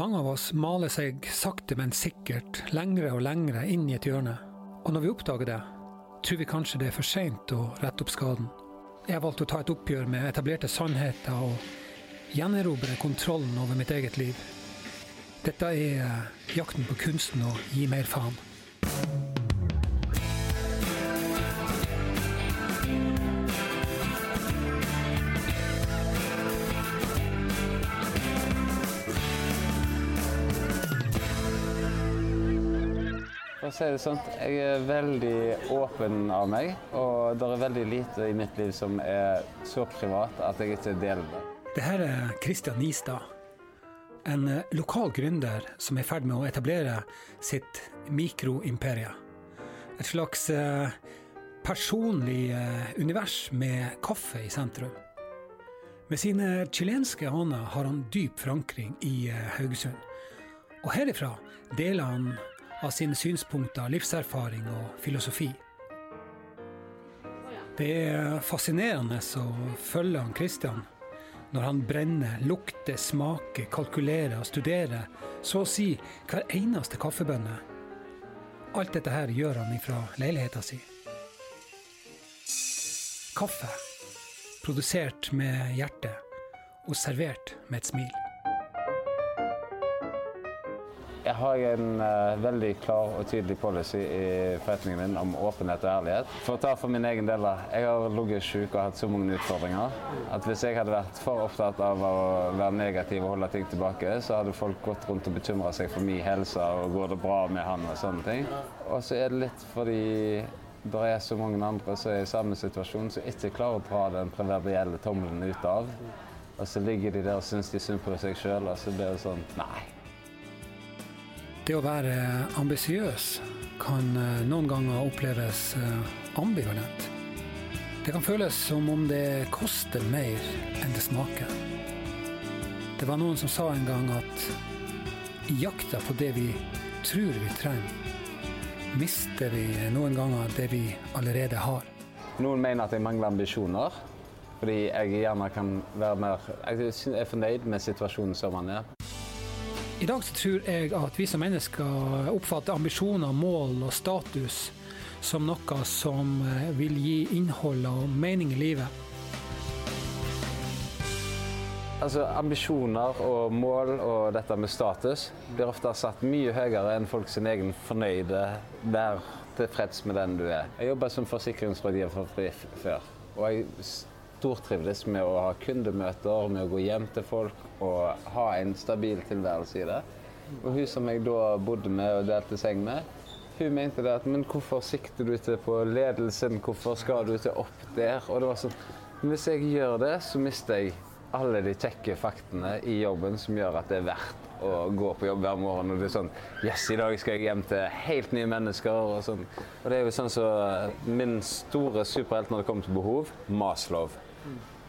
Mange av oss maler seg sakte, men sikkert lengre og lengre inn i et hjørne. Og når vi oppdager det, tror vi kanskje det er for seint å rette opp skaden. Jeg har valgt å ta et oppgjør med etablerte sannheter og gjenerobre kontrollen over mitt eget liv. Dette er jakten på kunsten å gi mer faen. Å si det sånn, jeg er veldig åpen av meg, og det er veldig lite i mitt liv som er så privat at jeg ikke deler det. Det her er Kristian Nistad. En eh, lokal gründer som er i ferd med å etablere sitt mikroimperie. Et slags eh, personlig eh, univers med kaffe i sentrum. Med sine chilenske aner har han dyp forankring i Haugesund. Og herifra deler han av sine synspunkter, livserfaring og filosofi. Det er fascinerende å følge han Kristian når han brenner, lukter, smaker, kalkulerer og studerer så å si hver eneste kaffebønne. Alt dette her gjør han ifra leiligheta si. Kaffe. Produsert med hjerte og servert med et smil. Jeg har en uh, veldig klar og tydelig policy i forretningen min om åpenhet og ærlighet. For å ta for min egen del, jeg har ligget syk og hatt så mange utfordringer at hvis jeg hadde vært for opptatt av å være negativ og holde ting tilbake, så hadde folk gått rundt og bekymra seg for min helse og går det bra med han og sånne ting. Og så er det litt fordi det er så mange andre som er i samme situasjon, som ikke klarer å dra den proverbielle tommelen ut av. Og så ligger de der og syns de synd på seg sjøl, og så blir det sånn Nei. Det å være ambisiøs kan eh, noen ganger oppleves eh, ambivalent. Det kan føles som om det koster mer enn det smaker. Det var noen som sa en gang at i jakta på det vi tror vi trenger, mister vi noen ganger det vi allerede har. Noen mener at jeg mangler ambisjoner. Fordi jeg gjerne kan være mer Jeg er fornøyd med situasjonen som den er. I dag så tror jeg at vi som mennesker oppfatter ambisjoner, mål og status som noe som eh, vil gi innhold og mening i livet. Altså, Ambisjoner og mål og dette med status blir ofte satt mye høyere enn folk sin egen fornøyde vær tilfreds med den du er. Jeg jobba som forsikringsrådgiver for Frif før. og jeg stortrivdes med å ha kundemøter, med å gå hjem til folk og ha en stabil tilværelse i det. Og hun som jeg da bodde med og delte seng med, hun mente det at men hvorfor sikter du ikke på ledelsen, hvorfor skal du ikke opp der? Og det var sånn Hvis jeg gjør det, så mister jeg alle de kjekke faktene i jobben som gjør at det er verdt å gå på jobb hver morgen. Og det er sånn Yes, i dag skal jeg hjem til helt nye mennesker. Og, sånn. og det er jo sånn så min store superhelt når det kommer til behov, Maslow.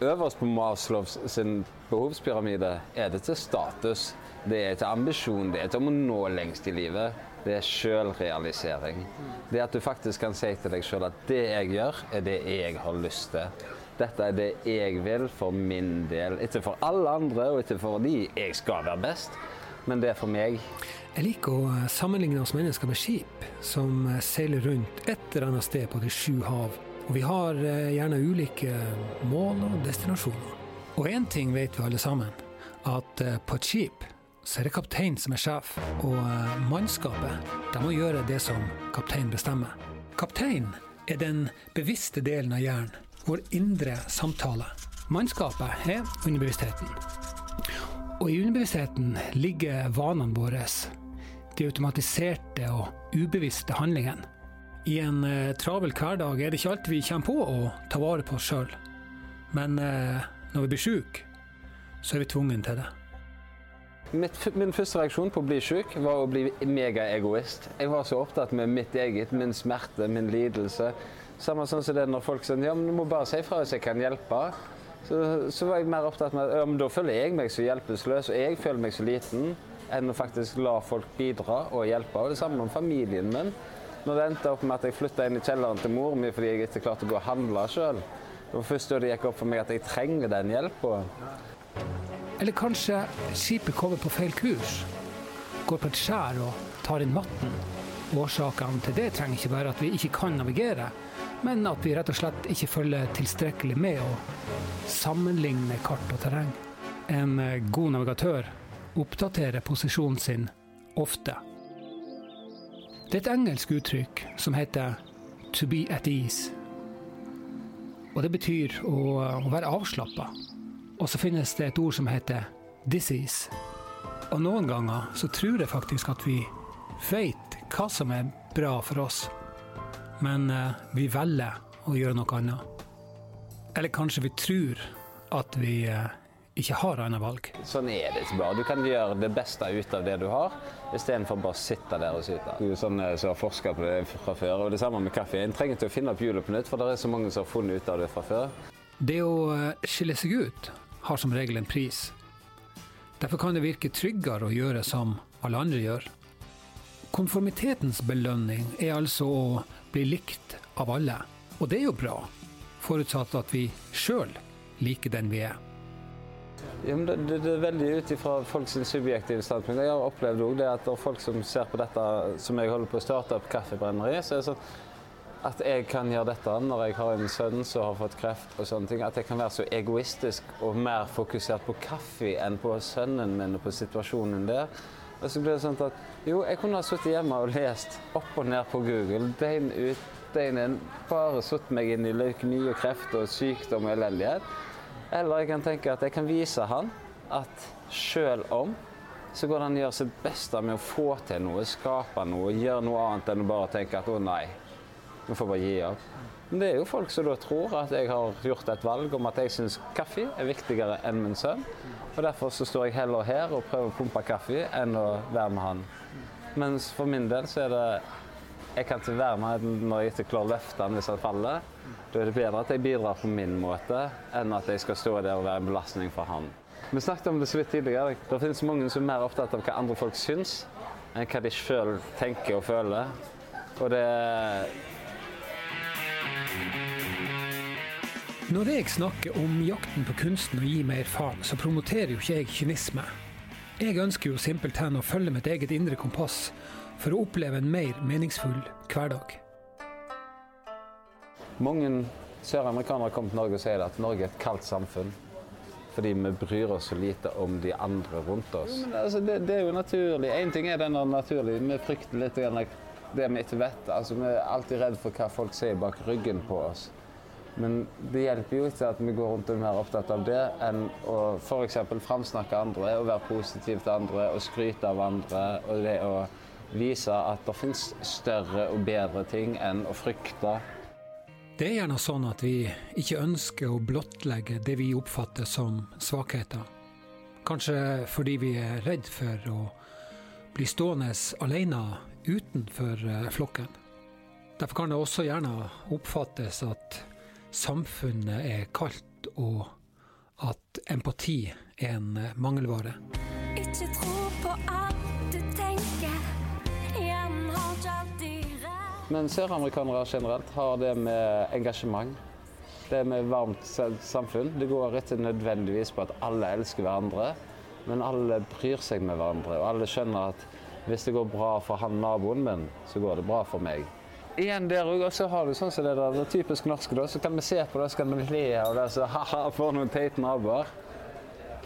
Øverst på Maslows sin behovspyramide er det til status. Det er til ambisjon, det er til å nå lengst i livet. Det er sjølrealisering. Det at du faktisk kan si til deg sjøl at det jeg gjør, er det jeg har lyst til. Dette er det jeg vil for min del. Ikke for alle andre, og ikke for de jeg skal være best, men det er for meg. Jeg liker å sammenligne oss mennesker med skip som seiler rundt et eller annet sted på de sju hav. Og vi har eh, gjerne ulike mål og destinasjoner. Og én ting vet vi alle sammen, at eh, på et skip så er det kapteinen som er sjef, og eh, mannskapet de må gjøre det som kapteinen bestemmer. Kapteinen er den bevisste delen av hjernen, vår indre samtale. Mannskapet er underbevisstheten. Og i underbevisstheten ligger vanene våre, de automatiserte og ubevisste handlingene. I en eh, travel hverdag er det ikke alltid vi kommer på å ta vare på oss sjøl. Men eh, når vi blir syke, så er vi tvungen til det. Mitt, min første reaksjon på å bli syk var å bli megaegoist. Jeg var så opptatt med mitt eget, min smerte, min lidelse. Samme sånn som det når folk sier ja, men du må bare si fra hvis jeg kan hjelpe. Så, så var jeg mer opptatt med ja, men da føler jeg meg så hjelpeløs, og jeg føler meg så liten, enn å faktisk la folk bidra og hjelpe. Og det samme om familien min. Når det endte opp med at jeg flytta inn i kjelleren til mor mi fordi jeg ikke klarte å gå og handle sjøl. Det var først da det gikk opp for meg at jeg trenger den hjelpa. Eller kanskje skipet kommer på feil kurs? går på et skjær og tar inn vann. Årsakene til det trenger ikke være at vi ikke kan navigere, men at vi rett og slett ikke følger tilstrekkelig med å sammenligne kart og terreng. En god navigatør oppdaterer posisjonen sin ofte. Det er et engelsk uttrykk som heter 'to be at ease'. Og det betyr å, å være avslappa. Og så finnes det et ord som heter 'disease'. Og noen ganger så tror jeg faktisk at vi vet hva som er bra for oss, men eh, vi velger å gjøre noe annet. Eller kanskje vi tror at vi eh, ikke har annet valg. Sånn er det ikke bare. Du kan gjøre det beste ut av det du har, istedenfor bare å sitte der og syte. Du er sånn eh, som har forska på det fra før. Og det samme med kaffe. En trenger ikke å finne opp hjulet på nytt, for det er så mange som har funnet ut av det fra før. Det å eh, skille seg ut har som regel en pris. Derfor kan det virke tryggere å gjøre som alle andre gjør. Konformitetens belønning er altså å bli likt av alle. Og det er jo bra, forutsatt at vi sjøl liker den vi er. Ja, det, det, det, er veldig ut ifra folks subjektive standpunkt. Jeg har opplevd også det at det er folk som ser på dette som jeg holder på å starte opp kaffebrenneri, så er det sånn at jeg kan gjøre dette når jeg har en sønn som har fått kreft og sånne ting. At jeg kan være så egoistisk og mer fokusert på kaffe enn på sønnen min og på situasjonen der. Og så blir det sånn at jo, jeg kunne ha sittet hjemme og lest opp og ned på Google, døgn ut, døgn inn, bare satt meg inn i leukemi og kreft og sykdom og elendighet. Eller jeg kan tenke at jeg kan vise han at sjøl om så går det an å gjøre sitt beste med å få til noe, skape noe, gjøre noe annet enn å bare tenke at å nei, vi får bare gi opp. Men det er jo folk som da tror at jeg har gjort et valg om at jeg syns kaffe er viktigere enn min sønn. Og derfor så står jeg heller her og prøver å pumpe kaffe enn å være med han. Mens for min del så er det Jeg kan ikke være med når jeg ikke klarer å løfte den hvis han faller. Da er det bedre at jeg bidrar på min måte, enn at jeg skal stå der og være en belastning for han. Vi snakket om det så vidt tidligere. Det finnes mange som er mer opptatt av hva andre folk syns, enn hva de sjøl tenker og føler. Og det Når jeg snakker om jakten på kunsten å gi mer faen, så promoterer jo ikke jeg kynisme. Jeg ønsker jo simpelthen å følge mitt eget indre kompass for å oppleve en mer meningsfull hverdag. Mange søramerikanere har kommet til Norge og sier at Norge er et kaldt samfunn. Fordi vi bryr oss så lite om de andre rundt oss. Jo, altså, det, det, er jo naturlig. Én ting er den naturlige. Vi frykter litt det vi ikke vet. Altså, vi er alltid redd for hva folk sier bak ryggen på oss. Men det hjelper jo ikke at vi går rundt og er mer opptatt av det, enn å f.eks. framsnakke andre og være positiv til andre og skryte av andre. Og det å vise at det finnes større og bedre ting enn å frykte. Det er gjerne sånn at vi ikke ønsker å blottlegge det vi oppfatter som svakheter. Kanskje fordi vi er redd for å bli stående alene utenfor eh, flokken. Derfor kan det også gjerne oppfattes at samfunnet er kaldt, og at empati er en eh, mangelvare. Ikke tro på alt Men søramerikanere generelt har det med engasjement. Det med varmt samfunn. Det går ikke nødvendigvis på at alle elsker hverandre, men alle bryr seg med hverandre. Og alle skjønner at hvis det går bra for han naboen min, så går det bra for meg igjen der òg, og så har du sånn som det der, det typisk norske, da, så kan vi se på det, så kan vi le av det, så ha-ha, for noen teite naboer.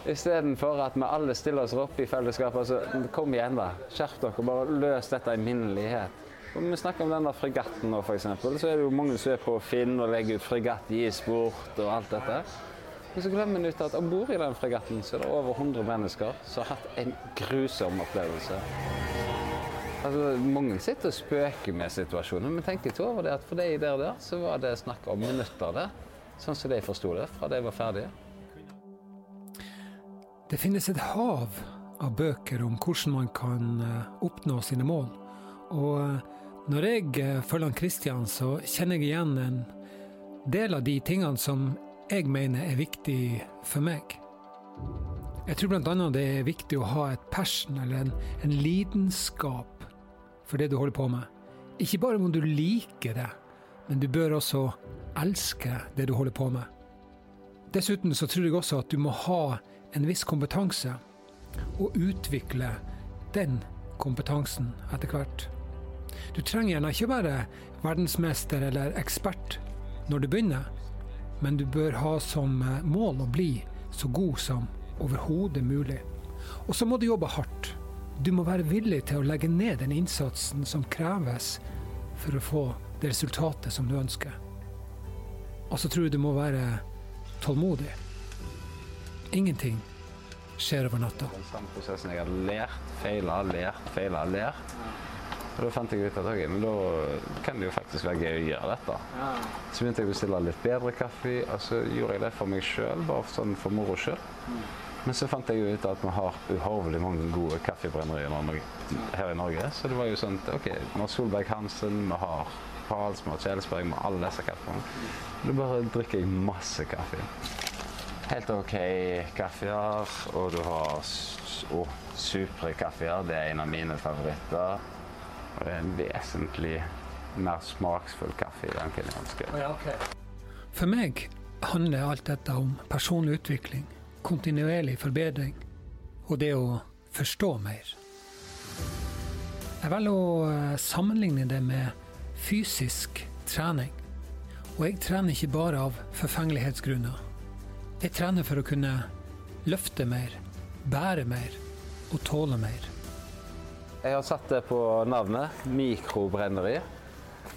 Istedenfor at vi alle stiller oss opp i fellesskapet. Altså, kom igjen, da. Skjerp dere. Bare løs dette i minnelighet. Om vi snakker om denne fregatten nå, f.eks., så er det jo mange som er på Finn og legger ut fregatt, i sport og alt dette. Men så glemmer en ut at om bord i den fregatten så er det over 100 mennesker som har hatt en grusom opplevelse. Altså, mange sitter og spøker med situasjonen, men tenker ikke over det at for de der, der så var det snakk om minutter det. Sånn som de forsto det fra de var ferdige. Det finnes et hav av bøker om hvordan man kan eh, oppnå sine mål. Og eh, når jeg eh, følger Kristian, så kjenner jeg igjen en del av de tingene som jeg mener er viktig for meg. Jeg tror bl.a. det er viktig å ha et passion, eller en, en lidenskap for det du holder på med. Ikke bare må du like det, men du bør også elske det du holder på med. Dessuten så tror jeg også at du må ha en viss kompetanse, og utvikle den kompetansen etter hvert. Du trenger gjerne ikke være verdensmester eller ekspert når du begynner, men du bør ha som eh, mål å bli så god som overhodet mulig. Og så må du jobbe hardt. Du må være villig til å legge ned den innsatsen som kreves for å få det resultatet som du ønsker. Og så tror jeg du må være tålmodig. Ingenting skjer over natta. Den samme prosessen jeg har lært, feila, lært, feila, lært. Og Da fant jeg ut at ok, men da kan det jo faktisk være gøy å gjøre dette. Så begynte jeg å bestille litt bedre kaffe, og så gjorde jeg det for meg sjøl, bare sånn for moro skyld. Men så fant jeg jo ut at vi har uhorvelig mange gode kaffebrennerier her i Norge. Så det var jo sånn OK, vi har Solberg Hansen, vi har Pals, vi har Kjelsberg, vi har alle disse kaffene. Da bare drikker jeg masse kaffe. Helt OK kaffeer, og du har oh, supre kaffeer. Det er en av mine favoritter. Og det er en vesentlig mer smaksfull kaffe i enn kenyanske. Ja, okay. For meg handler alt dette om personlig utvikling, kontinuerlig forbedring og det å forstå mer. Jeg velger å eh, sammenligne det med fysisk trening. Og jeg trener ikke bare av forfengelighetsgrunner. Jeg trener for å kunne løfte mer, bære mer og tåle mer. Jeg har satt det på navnet mikrobrenneri.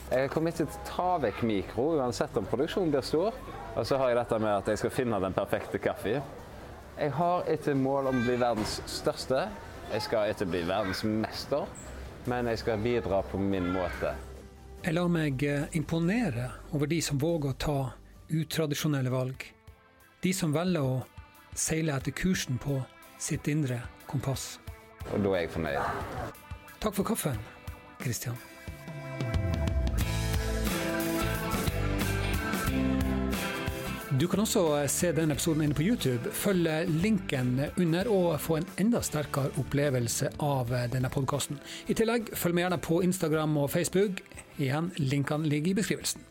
Jeg kommer ikke til å ta vekk mikro, uansett om produksjonen blir stor. Og så har jeg dette med at jeg skal finne den perfekte kaffe. Jeg har ikke mål om å bli verdens største. Jeg skal ikke bli verdens mester, men jeg skal bidra på min måte. Jeg lar meg eh, imponere over de som våger å ta utradisjonelle valg. De som velger å seile etter kursen på sitt indre kompass. Og da er jeg fornøyd. Takk for kaffen, Kristian. Du kan også eh, se denne episoden inne på YouTube. Følg eh, linken under og få en enda sterkere opplevelse av eh, denne podkasten. I tillegg, følg med gjerne på Instagram og Facebook. Igjen, linkene ligger i beskrivelsen.